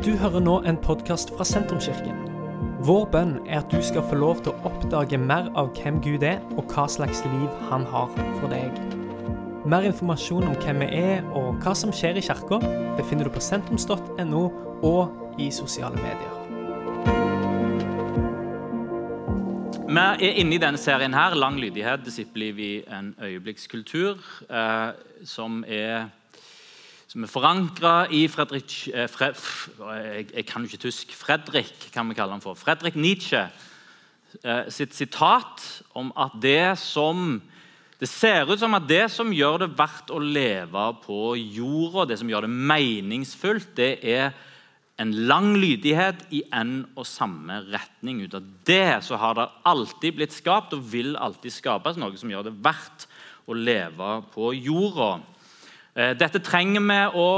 Du hører nå en podkast fra Sentrumskirken. Vår bønn er at du skal få lov til å oppdage mer av hvem Gud er, og hva slags liv han har for deg. Mer informasjon om hvem vi er og hva som skjer i kirka, befinner du på sentrums.no og i sosiale medier. Vi er inne i denne serien her, Lang lydighet, disippelliv i en øyeblikkskultur, eh, som er som er forankra i Fredrik eh, Fred, jeg, jeg, kan jo ikke tysk. Fredrik kan vi kalle han for. Fredrik Nietzsche eh, sitt sitat om at det som det ser ut som at det som gjør det verdt å leve på jorda, det som gjør det meningsfullt, det er en lang lydighet i en og samme retning. Ut av det så har det alltid blitt skapt og vil alltid skapes noe som gjør det verdt å leve på jorda. Eh, dette trenger vi å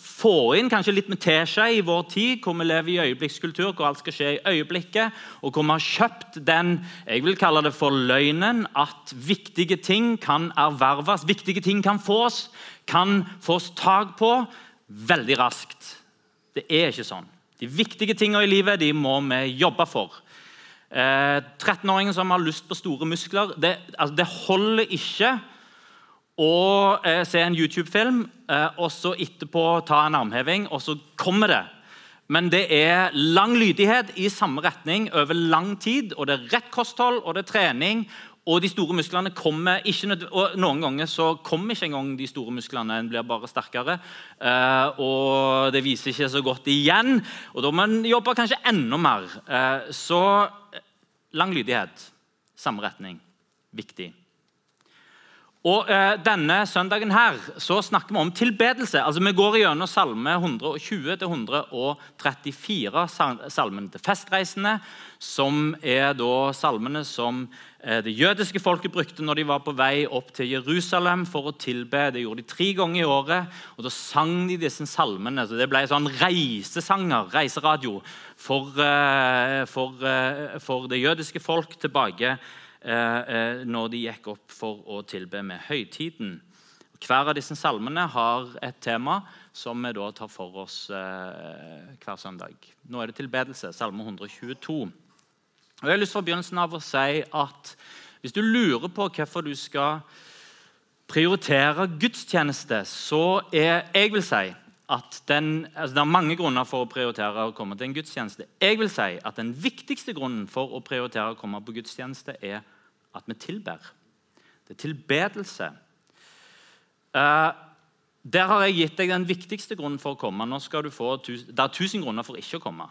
få inn kanskje litt med teskje i vår tid, hvor vi lever i øyeblikkskultur, hvor alt skal skje i øyeblikket, og hvor vi har kjøpt den jeg vil kalle det for løgnen, at viktige ting kan erverves, viktige ting kan fås, kan fås tak på veldig raskt. Det er ikke sånn. De viktige tingene i livet de må vi jobbe for. Eh, 13-åringen som har lyst på store muskler, det, altså, det holder ikke og eh, se en YouTube-film, eh, og så etterpå ta en armheving, og så kommer det. Men det er lang lydighet i samme retning over lang tid. og Det er rett kosthold og det er trening. Og de store musklene kommer ikke og Noen ganger så kommer ikke engang de store musklene. En blir bare sterkere. Eh, og det viser ikke så godt igjen. Og da må en jobbe kanskje enda mer. Eh, så eh, lang lydighet, samme retning, viktig. Og eh, Denne søndagen her så snakker vi om tilbedelse. Altså Vi går gjennom salme 120-134, salmen til festreisende, som er da salmene som eh, det jødiske folket brukte når de var på vei opp til Jerusalem for å tilbe. Det gjorde de tre ganger i året. og Da sang de disse salmene. så Det ble sånn reisesanger, reiseradio, for, eh, for, eh, for det jødiske folk tilbake til, når de gikk opp for å tilbe med høytiden. Hver av disse salmene har et tema som vi da tar for oss eh, hver søndag. Nå er det tilbedelse, salme 122. Og jeg har lyst fra begynnelsen av å si at Hvis du lurer på hvorfor du skal prioritere gudstjeneste, så er jeg vil si at den, altså Det er mange grunner for å prioritere å komme til en gudstjeneste. Jeg vil si at Den viktigste grunnen for å prioritere å komme på gudstjeneste er at vi tilber. Det er tilbedelse. Uh, der har jeg gitt deg den viktigste grunnen for å komme. Nå skal du få, Det er tusen grunner for ikke å komme.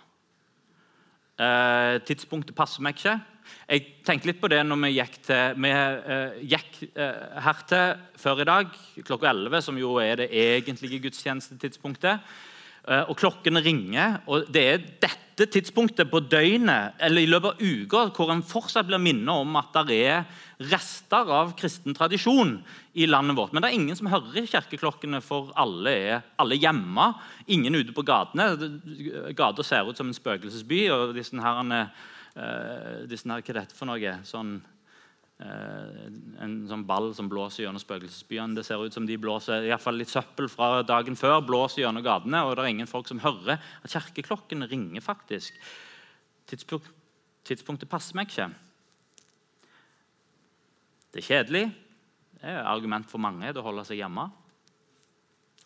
Uh, tidspunktet passer meg ikke. Jeg tenkte litt på det når vi gikk, til, vi, uh, gikk uh, hertil før i dag, klokka 11, som jo er det egentlige gudstjenestetidspunktet. og klokkene ringer, og det er dette tidspunktet på døgnet eller i løpet av uka hvor en fortsatt blir minnet om at det er rester av kristen tradisjon i landet vårt. Men det er ingen som hører kirkeklokkene, for alle er alle hjemme. Ingen ute på gatene. Gata ser ut som en spøkelsesby. og disse herrene, disse her, Hva er dette for noe? Sånn Eh, en sånn ball som blåser gjennom spøkelsesbyene. Det ser ut som de blåser i hvert fall litt søppel fra dagen før. blåser gjennom gatene, Og det er ingen folk som hører at kirkeklokken ringer. faktisk. Tidspunkt, tidspunktet passer meg ikke. Det er kjedelig. Det er argument for mange til å holde seg hjemme.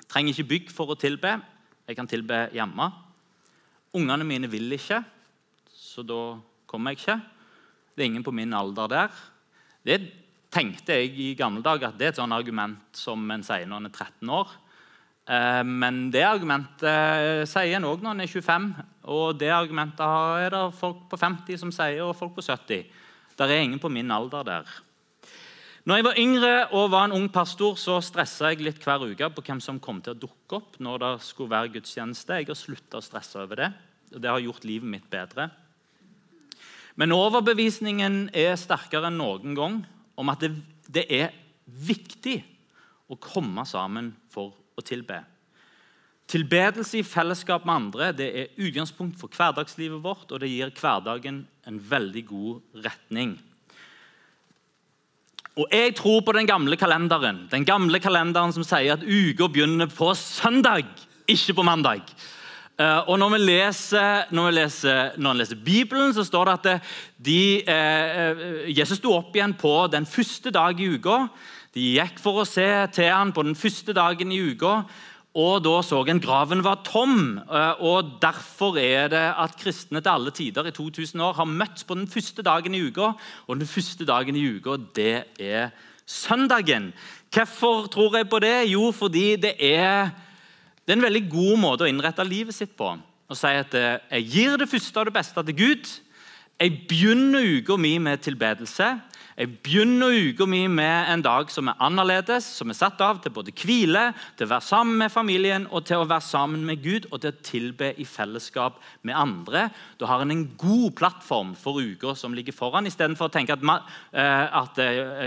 Trenger ikke bygg for å tilbe. Jeg kan tilbe hjemme. Ungene mine vil ikke, så da kommer jeg ikke. Det er ingen på min alder der. Det tenkte jeg i gamle dager at det er et sånt argument som en sier når en er 13 år. Eh, men det argumentet sier en òg når en er 25. Og det argumentet er det folk på 50 som sier, og folk på 70. Der er ingen på min alder der. Når jeg var yngre og var en ung pastor, så stressa jeg litt hver uke på hvem som kom til å dukke opp når det skulle være gudstjeneste. Jeg har slutta å stresse over det. og Det har gjort livet mitt bedre. Men overbevisningen er sterkere enn noen gang om at det, det er viktig å komme sammen for å tilbe. Tilbedelse i fellesskap med andre det er utgangspunkt for hverdagslivet vårt, og det gir hverdagen en veldig god retning. Og Jeg tror på den gamle kalenderen Den gamle kalenderen som sier at uka begynner på søndag, ikke på mandag. Eh, og når vi, leser, når, vi leser, når vi leser Bibelen, så står det at de, eh, Jesus sto opp igjen på den første dag i uka. De gikk for å se til han på den første dagen i uka. Og da så en graven var tom. Eh, og Derfor er det at kristne til alle tider i 2000 år har møtt på den første dagen i uka. Og den første dagen i uka, det er søndagen. Hvorfor tror jeg på det? Jo, fordi det er, det er en veldig god måte å innrette livet sitt på. Å si at eh, jeg gir det første og det beste til Gud. Jeg begynner uka mi med tilbedelse. Jeg begynner uka mi med en dag som er annerledes, som er satt av til både hvile, til å være sammen med familien og til å være sammen med Gud og til å tilbe i fellesskap med andre. Da har en en god plattform for uka som ligger foran, istedenfor å tenke at, uh, at uh,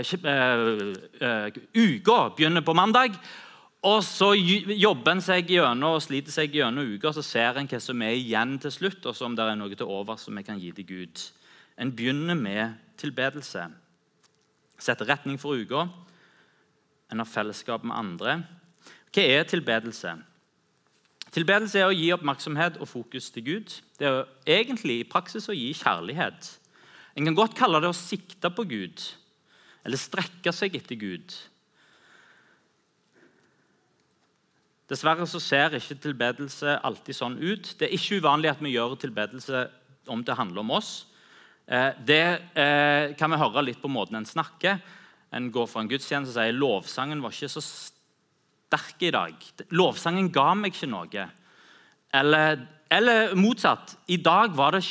uh, uka begynner på mandag. Og Så jobber en seg gjennom og sliter seg gjennom uka, så ser en hva som er igjen til slutt, og så om det er noe til over som vi kan gi til Gud. En begynner med tilbedelse setter retning for uka. En har fellesskap med andre. Hva er tilbedelse? Tilbedelse er å gi oppmerksomhet og fokus til Gud. Det er egentlig i praksis å gi kjærlighet. En kan godt kalle det å sikte på Gud eller strekke seg etter Gud. Dessverre så ser ikke tilbedelse alltid sånn ut. Det er ikke uvanlig at vi gjør tilbedelse om det handler om oss. Eh, det eh, kan vi høre litt på måten en snakker. En går fra en gudstjeneste og sier lovsangen var ikke så sterk i dag. Lovsangen ga meg ikke noe. Eller, eller motsatt. I dag var det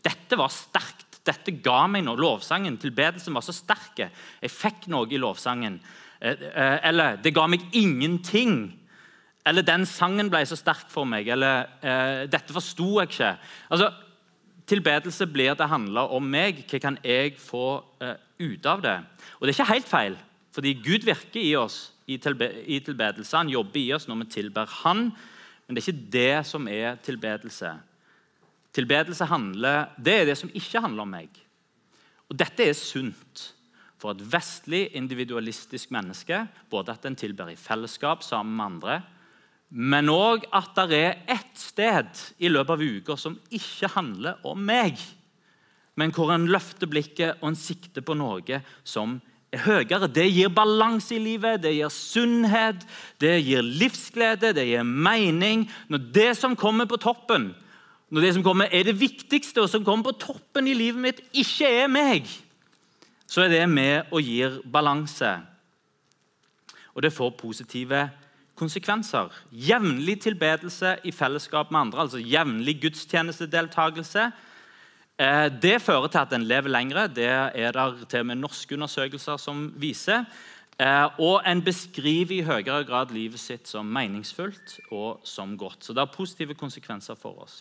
Dette var sterkt. Dette ga meg noe. Lovsangen, tilbedelsen, var så sterk. Jeg fikk noe i lovsangen. Eh, eller det ga meg ingenting. Eller den sangen ble så sterk for meg. Eller dette forsto jeg ikke. Altså, tilbedelse blir det handler om meg. Hva kan jeg få uh, ut av det? Og Det er ikke helt feil, fordi Gud virker i oss i tilbedelse. Han jobber i oss når vi tilber Han, men det er ikke det som er tilbedelse. Tilbedelse handler, det er det som ikke handler om meg. Og Dette er sunt for et vestlig, individualistisk menneske. Både at en tilber i fellesskap sammen med andre, men òg at det er ett sted i løpet av uka som ikke handler om meg, men hvor en løfter blikket og en sikter på noe som er høyere. Det gir balanse i livet, det gir sunnhet, det gir livsglede, det gir mening. Når det som kommer på toppen, når det som kommer er det viktigste, og som kommer på toppen i livet mitt, ikke er meg, så er det med og gir balanse. Og det får positive konsekvenser. Jevnlig tilbedelse i fellesskap med andre, altså jevnlig gudstjenestedeltakelse. Eh, det fører til at en lever lengre. Det er det til og med norske undersøkelser som viser. Eh, og en beskriver i høyere grad livet sitt som meningsfullt og som godt. Så det har positive konsekvenser for oss.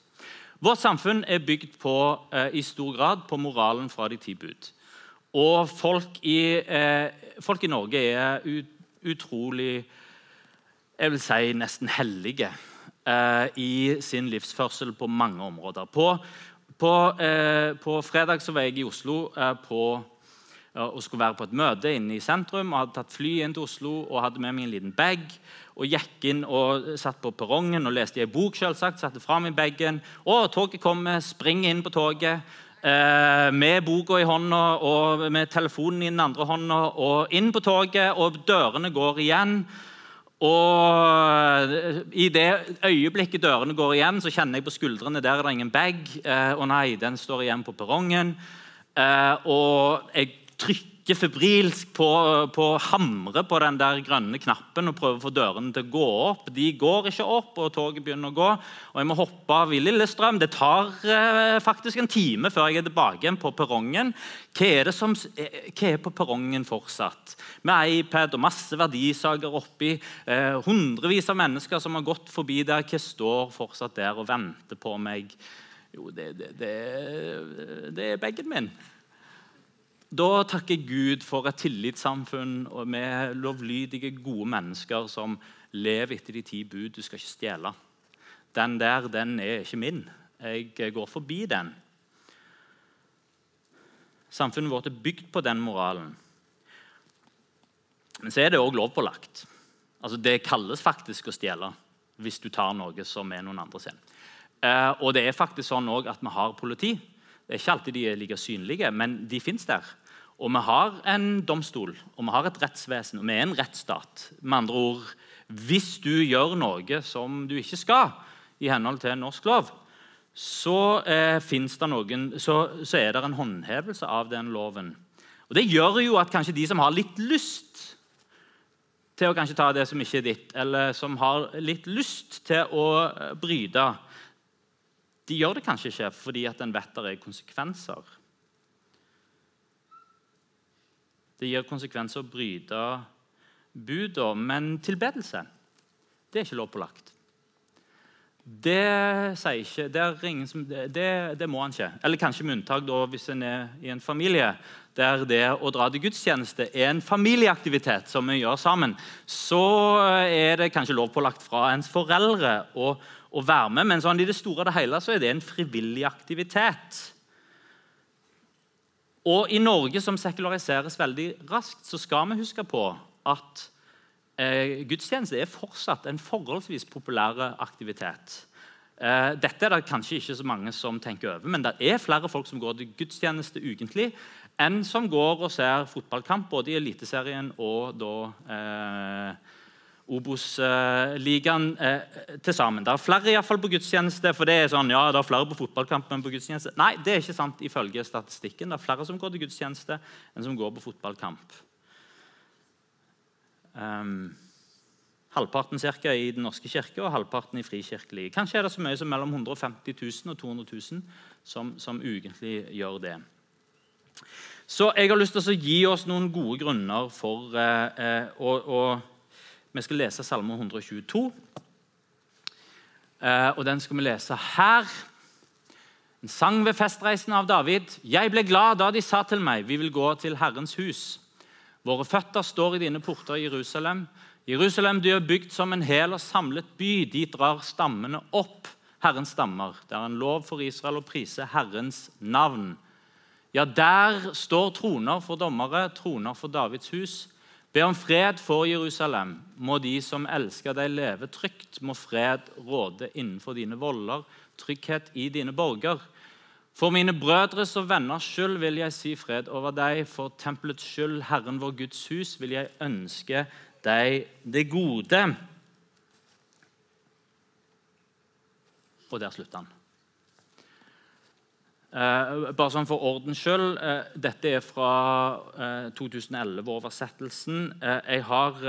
Vårt samfunn er bygd på, eh, i stor grad på moralen fra de ti bud. Og folk i, folk i Norge er utrolig jeg vil si nesten hellige eh, i sin livsførsel på mange områder. På, på, eh, på fredag var jeg i Oslo eh, på, og skulle være på et møte inne i sentrum. og Hadde tatt fly inn til Oslo og hadde med meg en liten bag. og Gikk inn og satt på perrongen og leste i en bok. Selvsagt, satte fram i bagen. Og toget kommer, springer inn på toget. Eh, med boka i hånda og med telefonen i den andre hånda. Og inn på toget, og dørene går igjen. Og I det øyeblikket dørene går igjen, så kjenner jeg på skuldrene der er det ingen bag. Eh, og nei, den står igjen på perrongen. Eh, og jeg trykker trykker febrilsk på, på hamre på den der grønne knappen og prøver å få dørene til å gå opp. De går ikke opp, og toget begynner å gå. Og jeg må hoppe av i Lillestrøm. Det tar eh, faktisk en time før jeg er tilbake igjen på perrongen. Hva er, det som, eh, hva er på perrongen fortsatt? Med iPad og masse verdisaker oppi. Eh, hundrevis av mennesker som har gått forbi der. Hva står fortsatt der og venter på meg? Jo, det, det, det, det er bagen min. Da takker Gud for et tillitssamfunn med lovlydige, gode mennesker som lever etter de ti bud. Du skal ikke stjele. Den der den er ikke min. Jeg går forbi den. Samfunnet vårt er bygd på den moralen. Men så er det òg lovpålagt. Altså, det kalles faktisk å stjele. hvis du tar noe som er noen andre sin. Eh, og det er faktisk sånn at vi har politi. Det er ikke alltid de er like synlige, men de fins der. Og vi har en domstol og vi har et rettsvesen, og vi er en rettsstat. Med andre ord, Hvis du gjør noe som du ikke skal i henhold til norsk lov, så, eh, det noen, så, så er det en håndhevelse av den loven. Og Det gjør jo at kanskje de som har litt lyst til å ta det som ikke er ditt, eller som har litt lyst til å eh, bryte, de gjør det kanskje ikke fordi at en vet det er konsekvenser. Det gir konsekvenser å bryte buda, men tilbedelse det er ikke lovpålagt. Det ikke, det, som, det, det, må han ikke. Eller kanskje med unntak da, hvis en er i en familie der det å dra til gudstjeneste er en familieaktivitet som vi gjør sammen. Så er det kanskje lovpålagt fra ens foreldre å, å være med, men sånn, i det store og det hele så er det en frivillig aktivitet. Og I Norge, som sekulariseres veldig raskt, så skal vi huske på at eh, gudstjeneste er fortsatt en forholdsvis populær aktivitet. Eh, dette er det kanskje ikke så mange som tenker over, men det er flere folk som går til gudstjeneste ukentlig, enn som går og ser fotballkamp både i Eliteserien og da eh, Obos-ligaen eh, til sammen. Det er flere i hvert fall på gudstjeneste. for det er sånn, ja, det er flere på fotballkamp enn på gudstjeneste. Nei, det er ikke sant ifølge statistikken. Det er flere som går til gudstjeneste enn som går på fotballkamp. Um, halvparten cirka, i Den norske kirke og halvparten i frikirkelig. Kanskje er det så mye som mellom 150 000 og 200 000 som, som ukentlig gjør det. Så jeg har lyst til å gi oss noen gode grunner for eh, eh, å, å vi skal lese Salme 122. Eh, og den skal vi lese her. En sang ved festreisen av David. Jeg ble glad da de sa til meg, vi vil gå til Herrens hus. Våre føtter står i dine porter Jerusalem. Jerusalem du er bygd som en hel og samlet by. Dit drar stammene opp, Herrens stammer. Det er en lov for Israel å prise Herrens navn. Ja, der står troner for dommere, troner for Davids hus. Be om fred for Jerusalem. Må de som elsker deg, leve trygt. Må fred råde innenfor dine voller, trygghet i dine borger. For mine brødres og venners skyld vil jeg si fred over deg. For tempelets skyld, Herren vår Guds hus, vil jeg ønske deg det gode. Og der slutter han. Uh, bare sånn for ordens skyld, eh, dette er fra eh, 2011-oversettelsen. jeg har,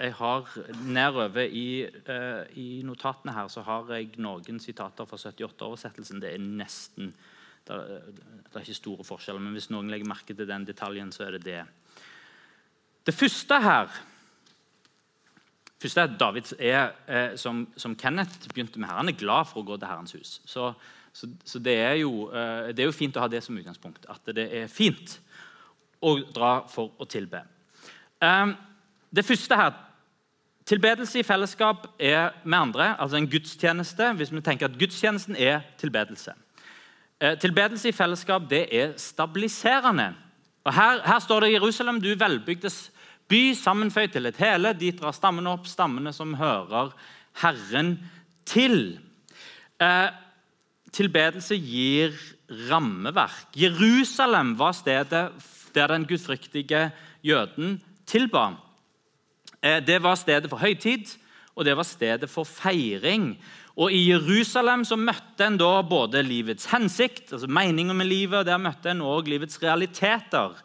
jeg har Nedover i, i, notatene her så har jeg noen sitater fra 78-oversettelsen. Det er nesten det det er, ikke store forskjeller, men hvis noen legger merke til den detaljen, så er det det. Det første her første er at David er, som, som, Kenneth begynte med her, han er glad for å gå til Herrens hus. Så så, så det, er jo, eh, det, er jo, fint å ha det som utgangspunkt. At det er fint å dra for å tilbe. Ehm, det første her Tilbedelse i fellesskap er med andre, altså en gudstjeneste. Hvis vi tenker at gudstjenesten er tilbedelse. Eh, tilbedelse i fellesskap det er stabiliserende. Og Her, her står det i Jerusalem du velbygdes by sammenføyd til et hele. Dit drar stammene opp, stammene som hører Herren til. Eh, tilbedelse gir rammeverk. Jerusalem var stedet der den gudfryktige jøden tilba. Eh, det var stedet for høytid, og det var stedet for feiring. Og I Jerusalem så møtte en da både livets hensikt, altså meninger med livet, og der møtte en også livets realiteter.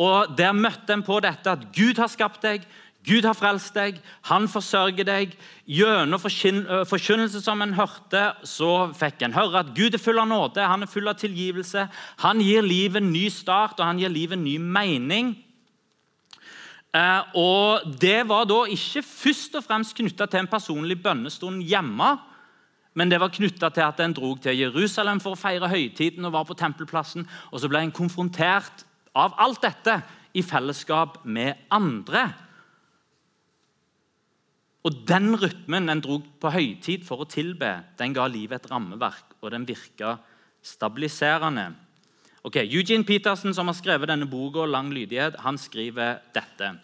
Og Der møtte en på dette at Gud har skapt deg, Gud har frelst deg, han forsørger deg. Gjennom forkynnelse som en hørte, så fikk en høre at Gud er full av nåde, han er full av tilgivelse. Han gir livet en ny start, og han gir livet en ny mening. Og Det var da ikke først og fremst knytta til en personlig bønnestund hjemme, men det var knytta til at en dro til Jerusalem for å feire høytiden og var på tempelplassen. Og så ble en konfrontert av alt dette i fellesskap med andre. Og Den rytmen den dro på høytid for å tilbe, den ga livet et rammeverk, og den virka stabiliserende. Ok, Eugene Peterson, som har skrevet denne boka, 'Lang lydighet', han skriver dette.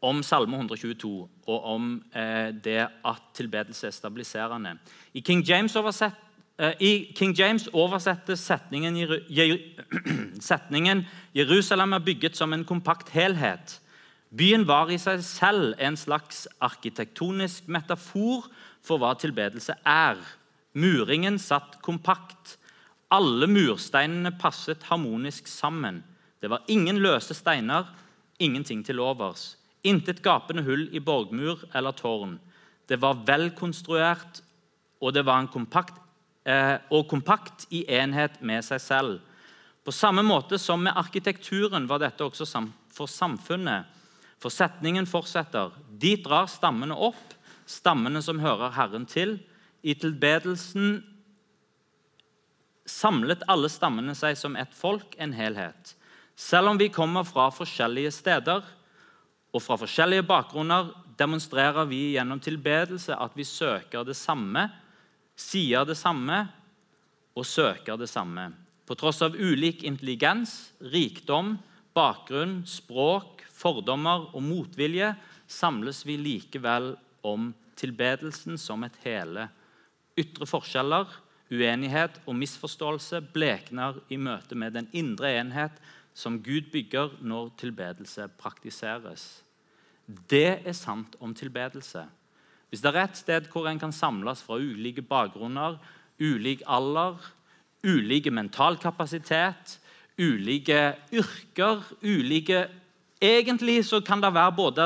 om Salme 122 og om eh, det at tilbedelse er stabiliserende. I King James, oversett, eh, i King James oversettes setningen, setningen 'Jerusalem er bygget som en kompakt helhet'. Byen var i seg selv en slags arkitektonisk metafor for hva tilbedelse er. Muringen satt kompakt. Alle mursteinene passet harmonisk sammen. Det var ingen løse steiner, ingenting til overs. Intet gapende hull i borgmur eller tårn. Det var velkonstruert, og det var en kompakt, eh, og kompakt i enhet med seg selv. På samme måte som med arkitekturen var dette også for samfunnet. For setningen fortsetter. Dit drar stammene opp, stammene som hører Herren til. I tilbedelsen samlet alle stammene seg som ett folk, en helhet. Selv om vi kommer fra forskjellige steder og fra forskjellige bakgrunner, demonstrerer vi gjennom tilbedelse at vi søker det samme, sier det samme og søker det samme. På tross av ulik intelligens, rikdom, bakgrunn, språk, fordommer og motvilje samles vi likevel om tilbedelsen som et hele. Ytre forskjeller, uenighet og misforståelse blekner i møte med den indre enhet som Gud bygger når tilbedelse praktiseres. Det er sant om tilbedelse. Hvis det er et sted hvor en kan samles fra ulike bakgrunner, ulik alder, ulike mental kapasitet, ulike yrker, ulike Egentlig så kan det være både,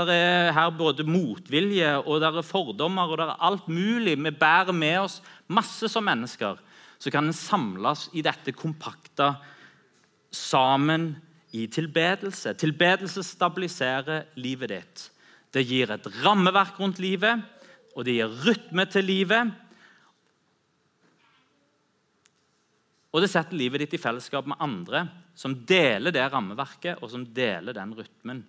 her både motvilje og der er fordommer og der er alt mulig. Vi bærer med oss masse som mennesker. Så kan en samles i dette kompakte sammen i tilbedelse. Tilbedelse stabiliserer livet ditt. Det gir et rammeverk rundt livet, og det gir rytme til livet. Og det setter livet ditt i fellesskap med andre som deler det rammeverket og som deler den rytmen.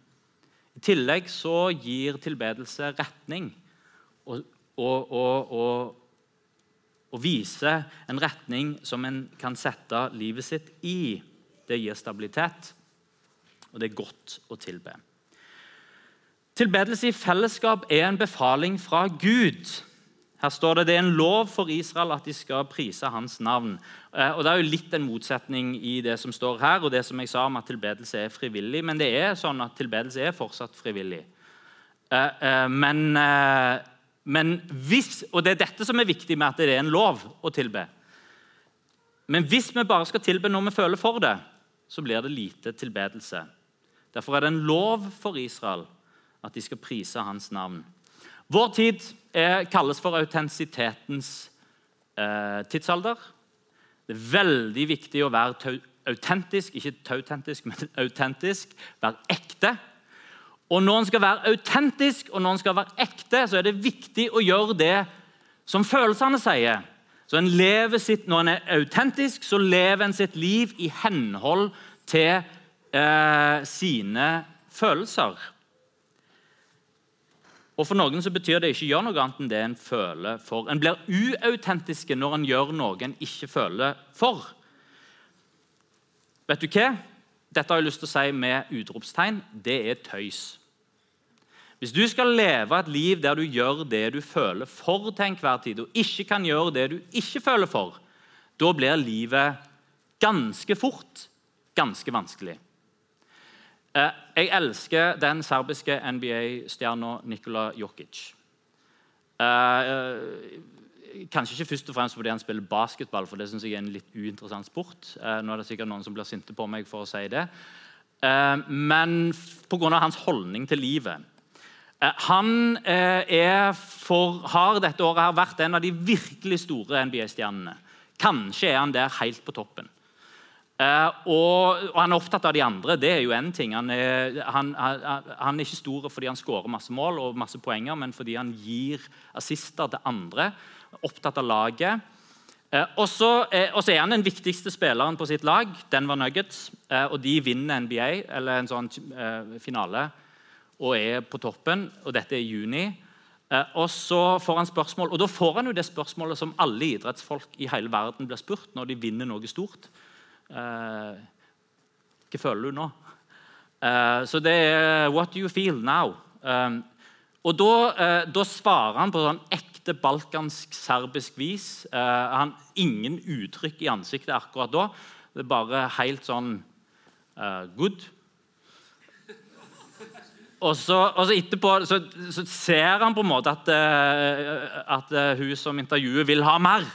I tillegg så gir tilbedelse retning og, og, og, og viser en retning som en kan sette livet sitt i. Det gir stabilitet, og det er godt å tilbe. Tilbedelse i fellesskap er en befaling fra Gud. Her står det det er en lov for Israel at de skal prise hans navn. Eh, og Det er jo litt en motsetning i det som står her, og det som jeg sa om at tilbedelse er frivillig. Men det er sånn at tilbedelse er fortsatt frivillig. Eh, eh, men, men hvis, Og det er dette som er viktig med at det er en lov å tilbe. Men hvis vi bare skal tilbe når vi føler for det, så blir det lite tilbedelse. Derfor er det en lov for Israel at de skal prise hans navn. Vår tid er, kalles for autentisitetens eh, tidsalder. Det er veldig viktig å være autentisk, ikke tautentisk, men autentisk. Være ekte. Og når en skal være autentisk og når en skal være ekte, så er det viktig å gjøre det som følelsene sier. Så en sitt, Når en er autentisk, så lever en sitt liv i henhold til eh, sine følelser. Og For noen så betyr det ikke å gjøre noe annet enn det en føler for. En blir uautentiske når en gjør noe en ikke føler for. Vet du hva? Dette har jeg lyst til å si med utropstegn. Det er tøys. Hvis du skal leve et liv der du gjør det du føler for til enhver tid, og ikke kan gjøre det du ikke føler for, da blir livet ganske fort ganske vanskelig. Eh, jeg elsker den serbiske NBA-stjerna Nikola Jokic. Eh, eh, kanskje ikke først og fremst fordi han spiller basketball, for det synes jeg er en litt uinteressant sport. nå er det sikkert noen som blir sinte på meg for å si det. men pga. hans holdning til livet. Han for, har dette året vært en av de virkelig store NBA-stjernene. Kanskje er han der helt på toppen. Uh, og, og, Han er opptatt av de andre. det er jo en ting. Han er, han, han, han er ikke stor fordi han skårer masse mål og masse poenger, men fordi han gir assister til andre. Opptatt av laget. Uh, og så er han den viktigste spilleren på sitt lag. Den var Nuggets. Og De vinner NBA, eller en sånn finale, og er på toppen. og Dette er i juni. og så får han spørsmål, og Da får han jo det spørsmålet som alle idrettsfolk i hele verden blir spurt når de vinner noe stort. Uh, hva føler du nå? Uh, så det er 'What do you feel now?' Eh, og da, eh, da, svarer han på sånn ekte balkansk-serbisk vis. Eh, han Ingen uttrykk i ansiktet akkurat da. Det er bare helt sånn uh, good. Og så, og så etterpå så, så, ser han på en måte at, at hun som intervjuer, vil ha mer.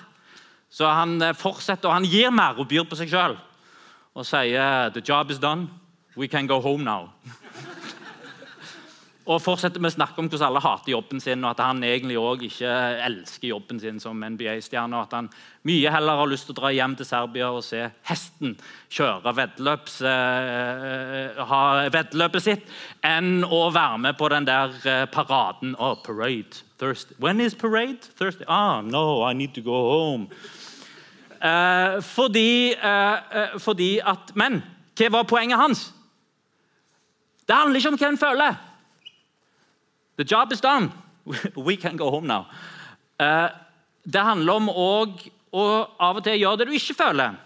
Så han fortsetter, og han gir mer og byr på seg sjøl. Og sier 'The job is done. We can go home now' og fortsetter med å snakke om hvordan alle hater jobben sin, og at han egentlig også ikke elsker jobben sin som NBA-stjerne. og At han mye heller har lyst til å dra hjem til Serbia og se hesten kjøre vedløps, eh, ha veddeløpet sitt, enn å være med på den der uh, paraden. Oh, parade. Thursday. When is parade? Thursday. Ah, no, I need to go home. Uh, fordi, fordi at Men hva var poenget hans? Det handler ikke om hva en føler. The job is done. We can go home now. Eh, det handler om å av og til gjøre det du ikke føler.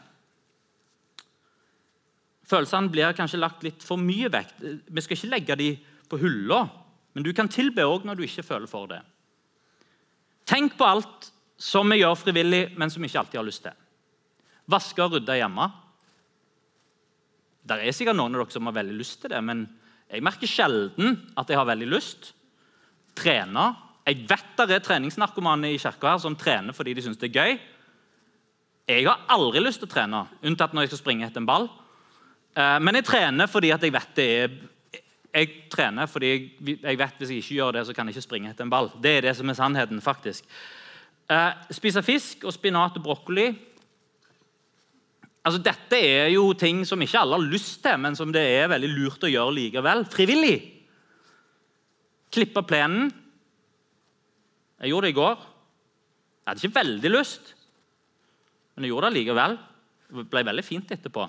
Følelsene blir kanskje lagt litt for mye vekt. Vi skal ikke legge dem på hylla, men du kan tilbe òg når du ikke føler for det. Tenk på alt som vi gjør frivillig, men som vi ikke alltid har lyst til. Vaske og rydde hjemme. Det er sikkert noen av dere som har veldig lyst til det, men jeg merker sjelden at jeg har veldig lyst trene. Jeg vet det er treningsnarkomane i kirka her som trener fordi de syns det er gøy. Jeg har aldri lyst til å trene, unntatt når jeg skal springe etter en ball. Eh, men jeg trener fordi jeg vet det er jeg trener fordi jeg, vet hvis jeg ikke gjør det, så kan jeg ikke springe etter en ball. Det er det som er sannheten. faktisk. Eh, spise fisk og spinat og brokkoli Altså, Dette er jo ting som ikke alle har lyst til, men som det er veldig lurt å gjøre likevel. Frivillig. Klippe plenen. Jeg gjorde det i går. Jeg hadde ikke veldig lyst, men jeg gjorde det likevel. Det ble veldig fint etterpå.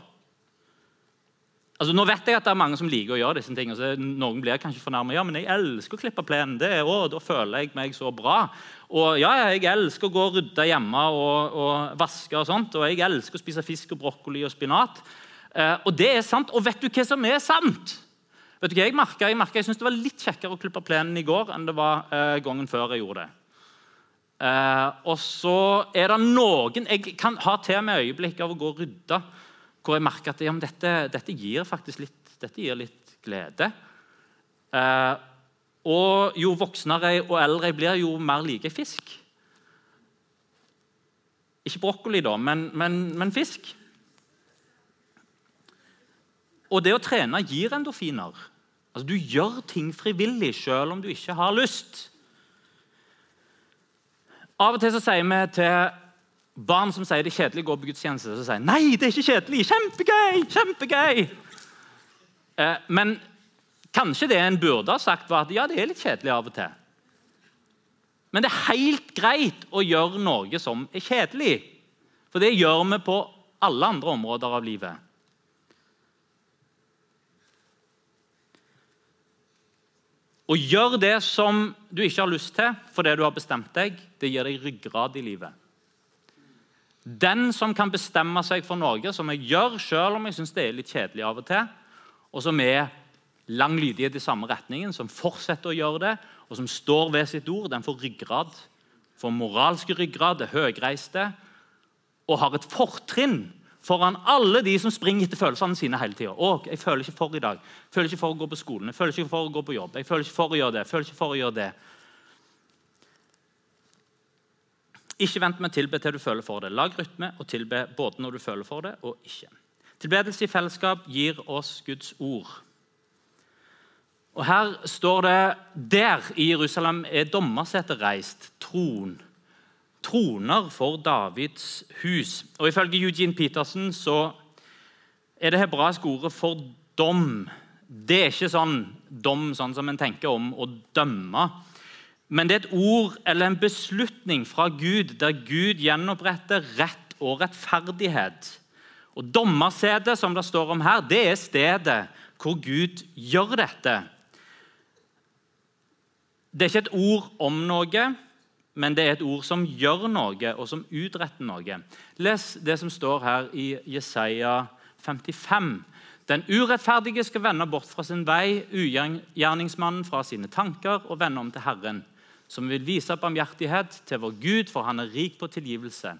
Altså, nå vet jeg at det er mange som liker å gjøre disse tingene. så Noen blir kanskje fornærmet. Ja, men jeg elsker å klippe plenen. Det, er, å, da føler jeg meg så bra. Og ja, jeg elsker å gå og rydde hjemme og, og, vaske. Og sånt, og jeg elsker å spise fisk og brokkoli og spinat. Eh, og det er sant. Og vet du hva som er sant? Vet du hva Jeg merket? jeg, merket, jeg syntes det var litt kjekkere å klippe plenen i går enn det var eh, gangen før jeg gjorde det. Eh, og så er det noen Jeg kan ha til meg øyeblikk av å gå og rydde hvor jeg merker at ja, dette, dette, gir faktisk litt, dette gir litt glede. Eh, og jo voksnere og eldre jeg blir, jo mer liker jeg fisk. Ikke brokkoli, da, men, men, men fisk. Og det å trene gir endorfiner. Altså, Du gjør ting frivillig selv om du ikke har lyst. Av og til så sier vi til barn som sier det er kjedelig å gå på gudstjeneste, så sier nei, det er ikke kjedelig. Kjempegøy! kjempegøy. Eh, men kanskje det en burde ha sagt, var at ja, det er litt kjedelig av og til. Men det er helt greit å gjøre noe som er kjedelig. For det gjør vi på alle andre områder av livet. Å gjøre det som du ikke har lyst til fordi du har bestemt deg, det gir deg ryggrad i livet. Den som kan bestemme seg for noe som jeg gjør selv om jeg syns det er litt kjedelig av og til, og som er lang lydighet i samme retningen, som fortsetter å gjøre det, og som står ved sitt ord, den får ryggrad. Får moralske ryggrad, er høyreiste og har et fortrinn foran alle de som springer etter følelsene sine hele tida. 'Jeg føler ikke for i dag. Jeg føler ikke for å gå på skolen. Jeg føler ikke for å gå på jobb. Jeg føler ikke for å gjøre det. Jeg føler ikke for å gjøre det. Ikke vent med å tilbe til du føler for det. Lag rytme og tilbe både når du føler for det, og ikke. Tilbedelse i fellesskap gir oss Guds ord. Og Her står det der i Jerusalem er dommersetet reist, tron troner for Davids hus. Og Ifølge Eugene Petersen så er det hebraiske ordet for dom Det er ikke sånn dom sånn som en tenker om å dømme. Men det er et ord eller en beslutning fra Gud der Gud gjenoppretter rett og rettferdighet. Og Dommersetet som det står om her, det er stedet hvor Gud gjør dette. Det er ikke et ord om noe, men det er et ord som gjør noe, og som utretter noe. Les det som står her i Jesaja 55. Den urettferdige skal vende bort fra sin vei, ugjerningsmannen fra sine tanker, og vende om til Herren, som vil vise barmhjertighet til vår Gud, for han er rik på tilgivelse.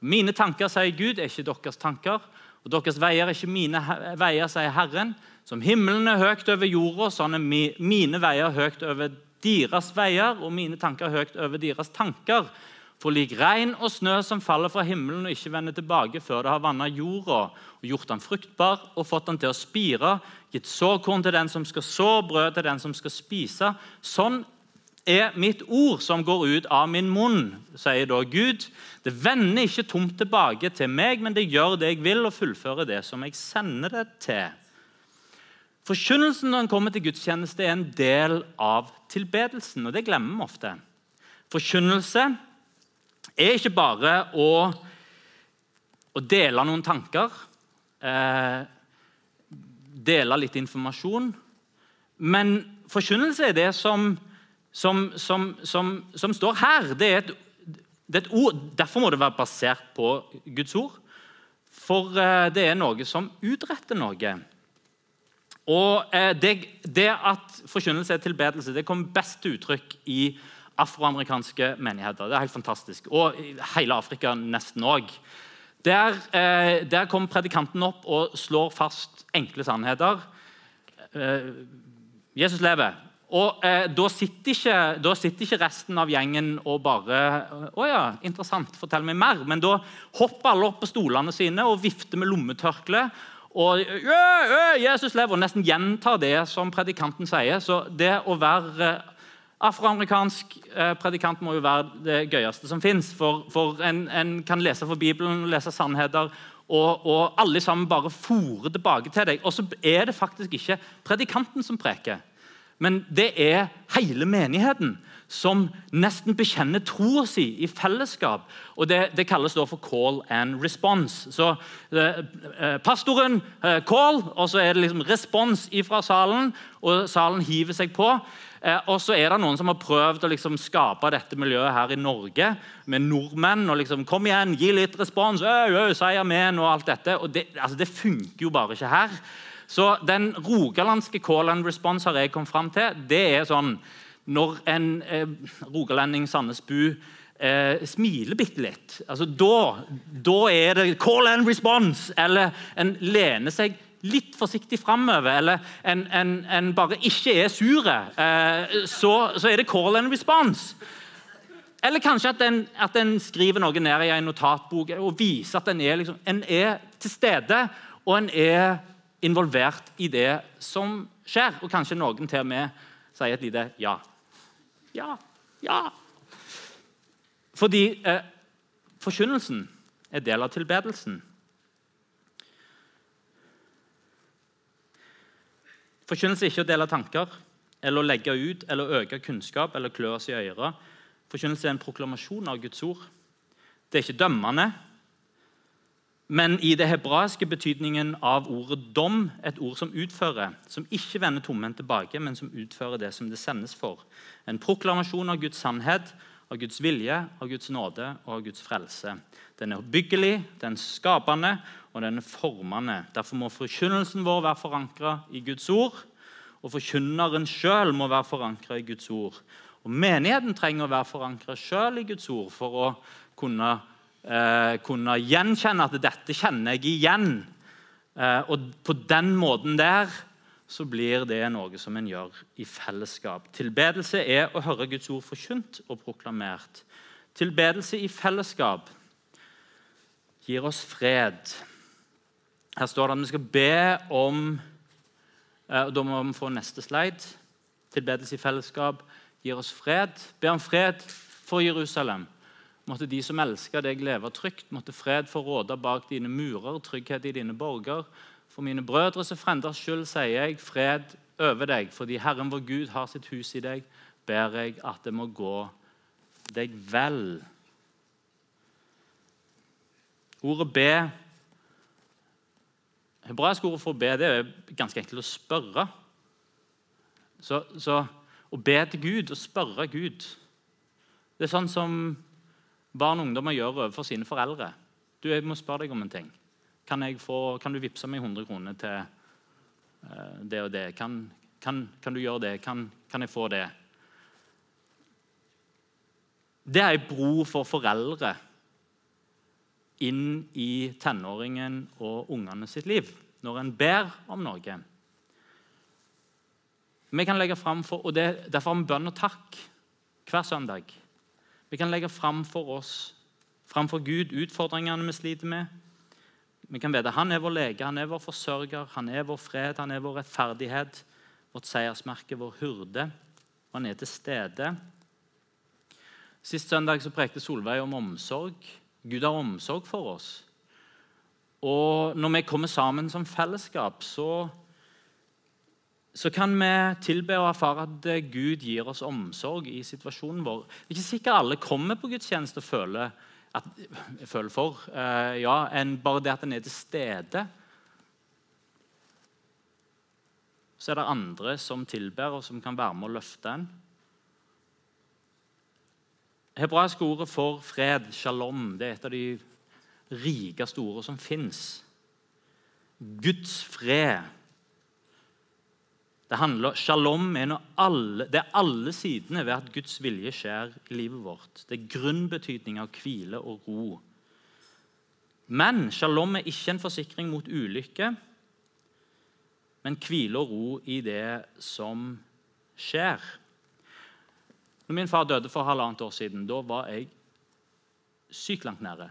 Mine tanker, sier Gud, er ikke deres tanker, og deres veier er ikke mine veier, sier Herren. Som himmelen er høyt over jorda, sånn er mine veier høyt over deres veier, og mine tanker høyt over deres tanker. For lik regn og snø som faller fra himmelen og ikke vender tilbake før det har vanna jorda og gjort den fruktbar og fått den til å spire, gitt såkorn til den som skal så, brød til den som skal spise. Sånn er mitt ord som går ut av min munn, sier da Gud. Det vender ikke tomt tilbake til meg, men det gjør det jeg vil, og fullfører det som jeg sender det til. Forkynnelsen når en kommer til gudstjeneste, er en del av tilbedelsen, og det glemmer vi ofte. Forkynnelse er ikke bare å, å dele noen tanker, eh, dele litt informasjon. Men forkynnelse er det som, som, som, som står her. Det er, et, det er, et, ord. Derfor må det være basert på Guds ord. For eh, det er noe som utretter noe. Og eh, det, det, at forkynnelse er tilbedelse, det kommer best til uttrykk i afroamerikanske menigheter. Det er helt fantastisk. Og hele Afrika nesten òg. Der, eh, der kommer predikanten opp og slår fast enkle sannheter. Eh, Jesus lever. Og eh, da, sitter ikke, da, sitter ikke, resten av gjengen og bare Å ja, interessant, fortell meg mer. Men da hopper alle opp på stolene sine og vifter med lommetørkle. Og Jesus lever, og nesten gjentar det som predikanten sier. Så det å være Afroamerikansk eh, predikant må jo være det gøyeste som fins. For, for en, en, kan lese for Bibelen, lese sannheter, og, og alle sammen bare fòrer tilbake til deg. Og så er det faktisk ikke predikanten som preker, men det er hele menigheten som nesten bekjenner troa si i fellesskap. Og Det, det kalles da for call and response. Så eh, eh Pastoren eh, call, og så er det liksom respons fra salen, og salen hiver seg på. Eh, og så er det noen som har prøvd å liksom skape dette miljøet her i Norge med nordmenn. og liksom, Kom igjen, gi litt respons, øy, øy, si amen og alt dette. og det, altså, det funker jo bare ikke her. Så den rogalandske call and response har jeg kommet fram til. Det er sånn når en eh, rogalending, Sandnesbu, eh, smiler bitte litt. Altså, da, da er det call and response. Eller en lener seg litt forsiktig framover, eller en, en, en, bare ikke er sure, eh, så, så, er det call and response. Eller kanskje at en, at en skriver noe ned i en notatbok og viser at en er, liksom, en er til stede og en er involvert i det som skjer. Og kanskje noen til og med sier et lite ja. Ja. Ja. Fordi eh, forkynnelsen er del av tilbedelsen. Forkynnelse er ikke å dele tanker eller å legge ut eller øke kunnskap eller klø oss i øret. Forkynnelse er en proklamasjon av Guds ord. Det er ikke dømmende, men i det hebraiske betydningen av ordet dom, et ord som utfører, som ikke vender tomhendt tilbake, men som utfører det som det sendes for. En proklamasjon av Guds sannhet, av Guds vilje, av Guds nåde og av Guds frelse. Den er oppbyggelig, den er skapende, og den er formende. Derfor må forkynnelsen vår være forankra i Guds ord, og forkynneren sjøl må være forankra i Guds ord. Og Menigheten trenger å være forankra sjøl i Guds ord for å kunne, eh, kunne, gjenkjenne at dette kjenner jeg igjen. Eh, og på den måten der så blir det noe som en gjør i fellesskap. Tilbedelse er å høre Guds ord forkynt og proklamert. Tilbedelse i fellesskap gir oss fred. Her står det at vi skal be om eh, og Da må vi få neste slide. Tilbedelse i fellesskap gir oss fred. Be om fred for Jerusalem. Måtte de som elsker deg, leve trygt. Måtte fred få råde bak dine murer, trygghet i dine borger. For mine brødres og frenders skyld sier jeg fred over deg. Fordi Herren vår Gud har sitt hus i deg, ber jeg at det må gå deg vel. Ordet be Hebraisk ord for å be det er ganske enkelt å spørre. Så, så, Å be til Gud å spørre Gud Det er sånn som barn og ungdommer gjør overfor sine foreldre. Du, jeg må spørre deg om en ting. Kan, få, kan du vippse meg 100 kroner til eh, det og det. Kan, kan, kan du gjøre det? Kan, kan, jeg få det? Det er ei bro for foreldre inn i tenåringen og ungene sitt liv når en ber om noe. Vi kan legge fram for, og det, Derfor har vi bønn og takk hver søndag. Vi kan legge fram for oss, framfor Gud, utfordringene vi sliter med. Vi kan vite Han er vår lege, han er vår forsørger, han er vår fred, han er vår rettferdighet, vårt seiersmerke, vår hurde. Og han er til stede. Sist søndag så prekte Solveig om omsorg. Gud har omsorg for oss. Og når vi kommer sammen som fellesskap, så, så kan vi tilbe og erfare at Gud gir oss omsorg i situasjonen vår. Det er ikke sikkert alle kommer på gudstjeneste og føler, at, føler for uh, ja, enn bare det at en er til stede. Så er det andre som tilber, og som kan være med å løfte en. Hebraiske ordet for fred, shalom, det er et av de rikeste ordene som fins. Guds fred. Det handler, Shalom er, alle, det er alle sidene ved at Guds vilje skjer i livet vårt. Det er grunnbetydning av hvile og ro. Men shalom er ikke en forsikring mot ulykke, men hvile og ro i det som skjer. Når min far døde for halvannet år siden, da var jeg sykt langt nede.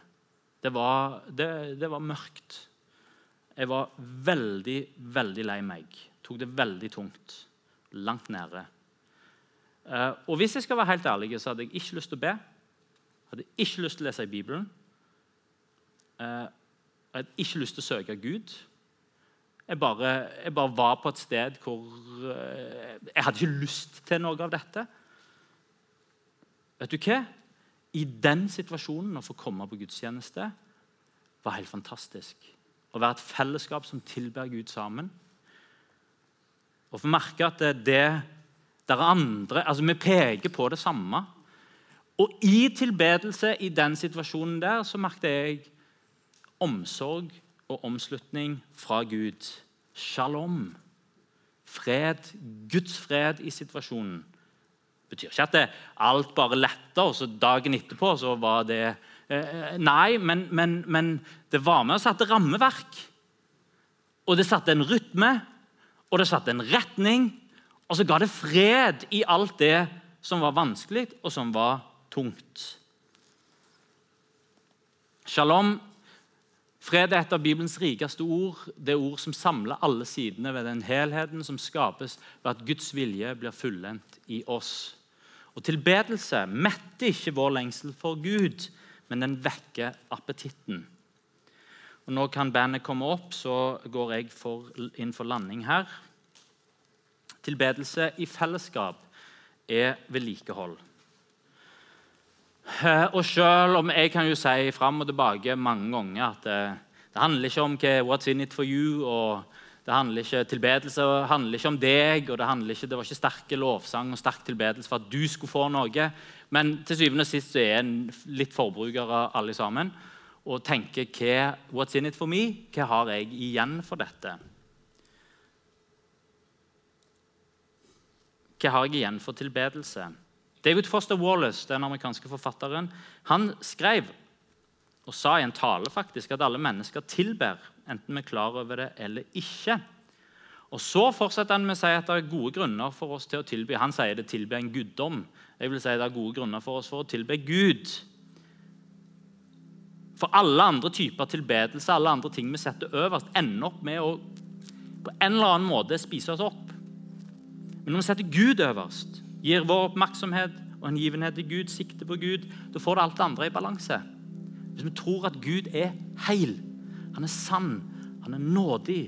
Det var, det, det var, mørkt. Jeg var veldig, veldig lei meg. Tok det veldig tungt. Langt nede. Uh, og hvis jeg skal være helt ærlig, så hadde jeg ikke lyst til å be. Hadde ikke lyst til å lese i Bibelen. Uh, jeg hadde ikke lyst til å søke Gud. Jeg bare, jeg bare var på et sted hvor uh, Jeg hadde ikke lyst til noe av dette. Vet du hva? I den situasjonen å få komme på gudstjeneste var helt fantastisk. Å være et fellesskap som tilber Gud sammen. Og få merke at det, det der er andre altså Vi peker på det samme. Og i tilbedelse i den situasjonen der så merket jeg omsorg og omslutning fra Gud. Shalom. Fred. Guds fred i situasjonen betyr ikke at det, alt bare letta, og så dagen etterpå så var det eh, Nei, men, men, men, det var med og satte rammeverk. Og det satte en rytme, og det satte en retning. Og så ga det fred i alt det som var vanskelig, og som var tungt. Shalom. Fred er et av Bibelens rikeste ord. Det ord som samler alle sidene ved den helheten som skapes ved at Guds vilje blir fullendt i oss. Og Tilbedelse metter ikke vår lengsel for Gud, men den vekker appetitten. Og Nå kan bandet komme opp, så går jeg for, inn for landing her. Tilbedelse i fellesskap er vedlikehold. Eh, og selv om jeg kan jo si fram og tilbake mange ganger at det, det handler ikke om hva, 'what's in it for you' og det handler ikke, Tilbedelse handler ikke om deg, og det, ikke, det var ikke sterke lovsang og sterk tilbedelse for at du skulle få noe. Men til syvende og sist så er en litt forbrukere alle sammen og tenker hva, What's in it for me? Hva har jeg igjen for dette? Hva har jeg igjen for tilbedelse? David Foster Wallace, den amerikanske forfatteren, han skrev og sa i en tale faktisk at alle mennesker tilber enten vi er klar over det eller ikke. Og Så fortsetter han med å si at det er gode grunner for oss til å tilby. Han sier det tilby en guddom. Jeg vil si det er gode grunner for oss for å tilbe Gud. For alle andre typer tilbedelse, alle andre ting vi setter øverst, ender opp med å på en eller annen måte spise oss opp. Men når vi setter Gud øverst, gir vår oppmerksomhet og hengivenhet til Gud, sikte på Gud, da får det alt det andre i balanse. Hvis vi tror at Gud er heil, han er sann, han er nådig,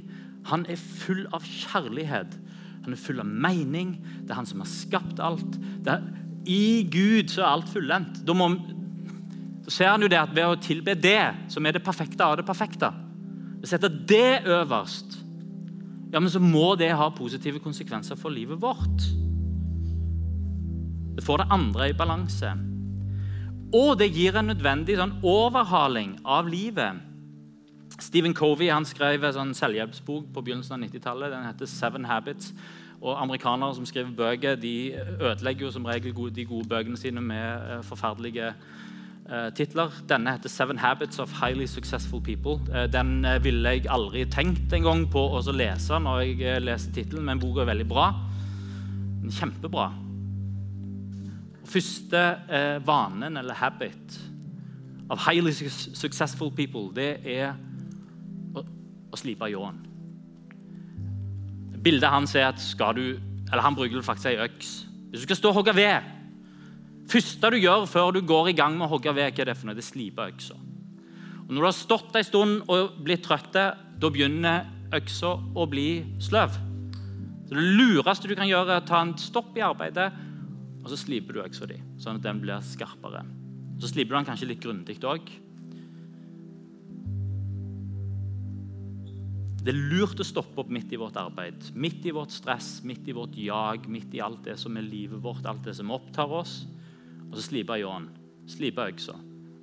han er full av kjærlighet. Han er full av mening. Det er han som har skapt alt. Er, I Gud så er alt fullendt. Da, da, ser han jo det at ved å tilbe det, som er det perfekte av det perfekte Ved å sette det øverst, ja, men så må det ha positive konsekvenser for livet vårt. Det får det andre i balanse. Og det gir en nødvendig sånn overhaling av livet Stephen Covey han skrev en sånn selvhjelpsbok på begynnelsen av 90-tallet. Den heter Seven Habits. Og Amerikanere som skriver bøker, de ødelegger jo som regel de gode bøkene sine med eh, forferdelige titler. Denne heter 'Seven Habits of Highly Successful People'. Eh, den eh, ville jeg aldri tenkt en gang på å lese når jeg eh, leser tittelen, men boka er veldig bra. Den er kjempebra. Første eh, vanen, eller habit, av highly successful people, det er å, å slipe ljåen. Bildet hans er at skal du Eller han bruker faktisk ei øks. Hvis du skal stå og hogge ved første du gjør før du går i gang med å hogge ved, hva er det for noe? Det er slipe øksa. Og Når du har stått en stund og blitt trøtt, da begynner øksa å bli sløv. Så Det lureste du kan gjøre, er å ta en stopp i arbeidet og så sliper du øksa di, sånn at den blir skarpere. Så sliper du den kanskje litt grundig òg. Det er lurt å stoppe opp midt i vårt arbeid, midt i vårt stress, midt i vårt jag, midt i alt det som er livet vårt, alt det som opptar oss. Og så slipe ljåen, slipe øksa.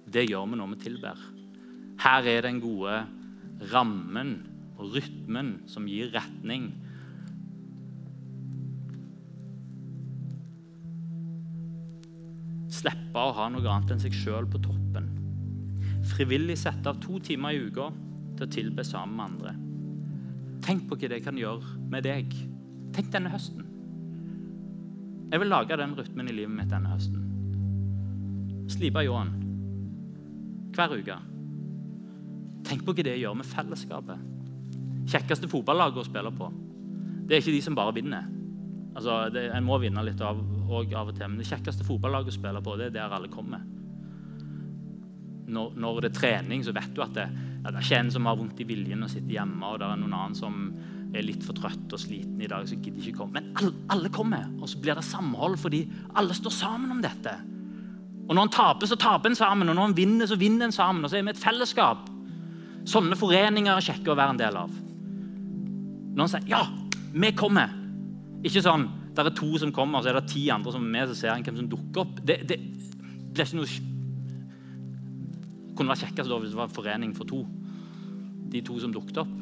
Det gjør vi når vi tilber. Her er den gode rammen og rytmen som gir retning. Slippe å ha noe annet enn seg sjøl på toppen. Frivillig sette av to timer i uka til å tilbe sammen med andre. Tenk på hva det kan gjøre med deg. Tenk denne høsten. Jeg vil lage den rytmen i livet mitt denne høsten. Slipe ljåen hver uke. Tenk på hva det gjør med fellesskapet. Kjekkeste fotballaget å spille på. Det er ikke de som bare vinner. Altså, det, En må vinne litt av, og av og til, men det kjekkeste fotballaget å spille på, det er der alle kommer. Når, når det er trening, så vet du at det, ja, det er ikke en som har vondt i viljen og sitter hjemme, og det er noen annen som er litt for trøtt og sliten i dag, så gidder ikke komme. Men alle, alle, kommer, og så blir det samhold fordi alle står sammen om dette. Og når en taper, så taper en sammen, og når en vinner, så vinner en sammen. Og så er vi et fellesskap. Sånne foreninger er kjekke å være en del av. Når en sier 'ja, vi kommer', ikke sånn der er to som kommer, så er det ti andre som er med, så ser en hvem som dukker opp. Det, det blir ikke noe kunne vært kjekkest hvis det var en forening for to. De to som dukket opp.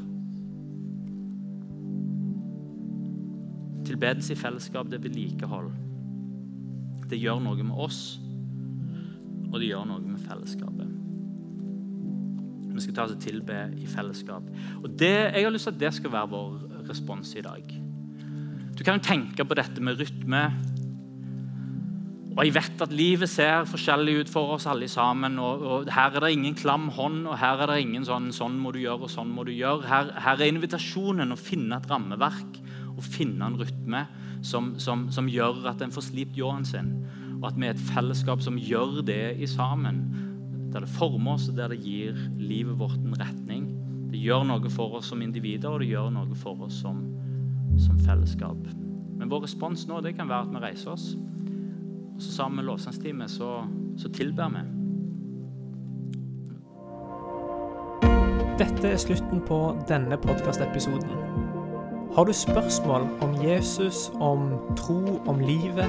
Tilbedelse i fellesskap, det er vedlikehold. Det gjør noe med oss, og det gjør noe med fellesskapet. Vi skal ta oss og tilbe i fellesskap. Og det, Jeg har lyst til at det skal være vår respons i dag. Du kan jo tenke på dette med rytme og Jeg vet at livet ser forskjellig ut for oss alle sammen. og, og Her er det ingen klam hånd, og her er det ingen sånn 'sånn må du gjøre' og 'sånn må du gjøre'. Her, her er invitasjonen å finne et rammeverk og finne en rytme som, som, som gjør at en får slipt ljåen sin. Og at vi er et fellesskap som gjør det i sammen. Der det former oss, og der det gir livet vårt en retning. Det gjør noe for oss som individer, og det gjør noe for oss som, som fellesskap. Men vår respons nå det kan være at vi reiser oss. Og så sammen med lovsangsteamet så, så tilber vi. Dette er slutten på denne podkastepisoden. Har du spørsmål om Jesus, om tro, om livet,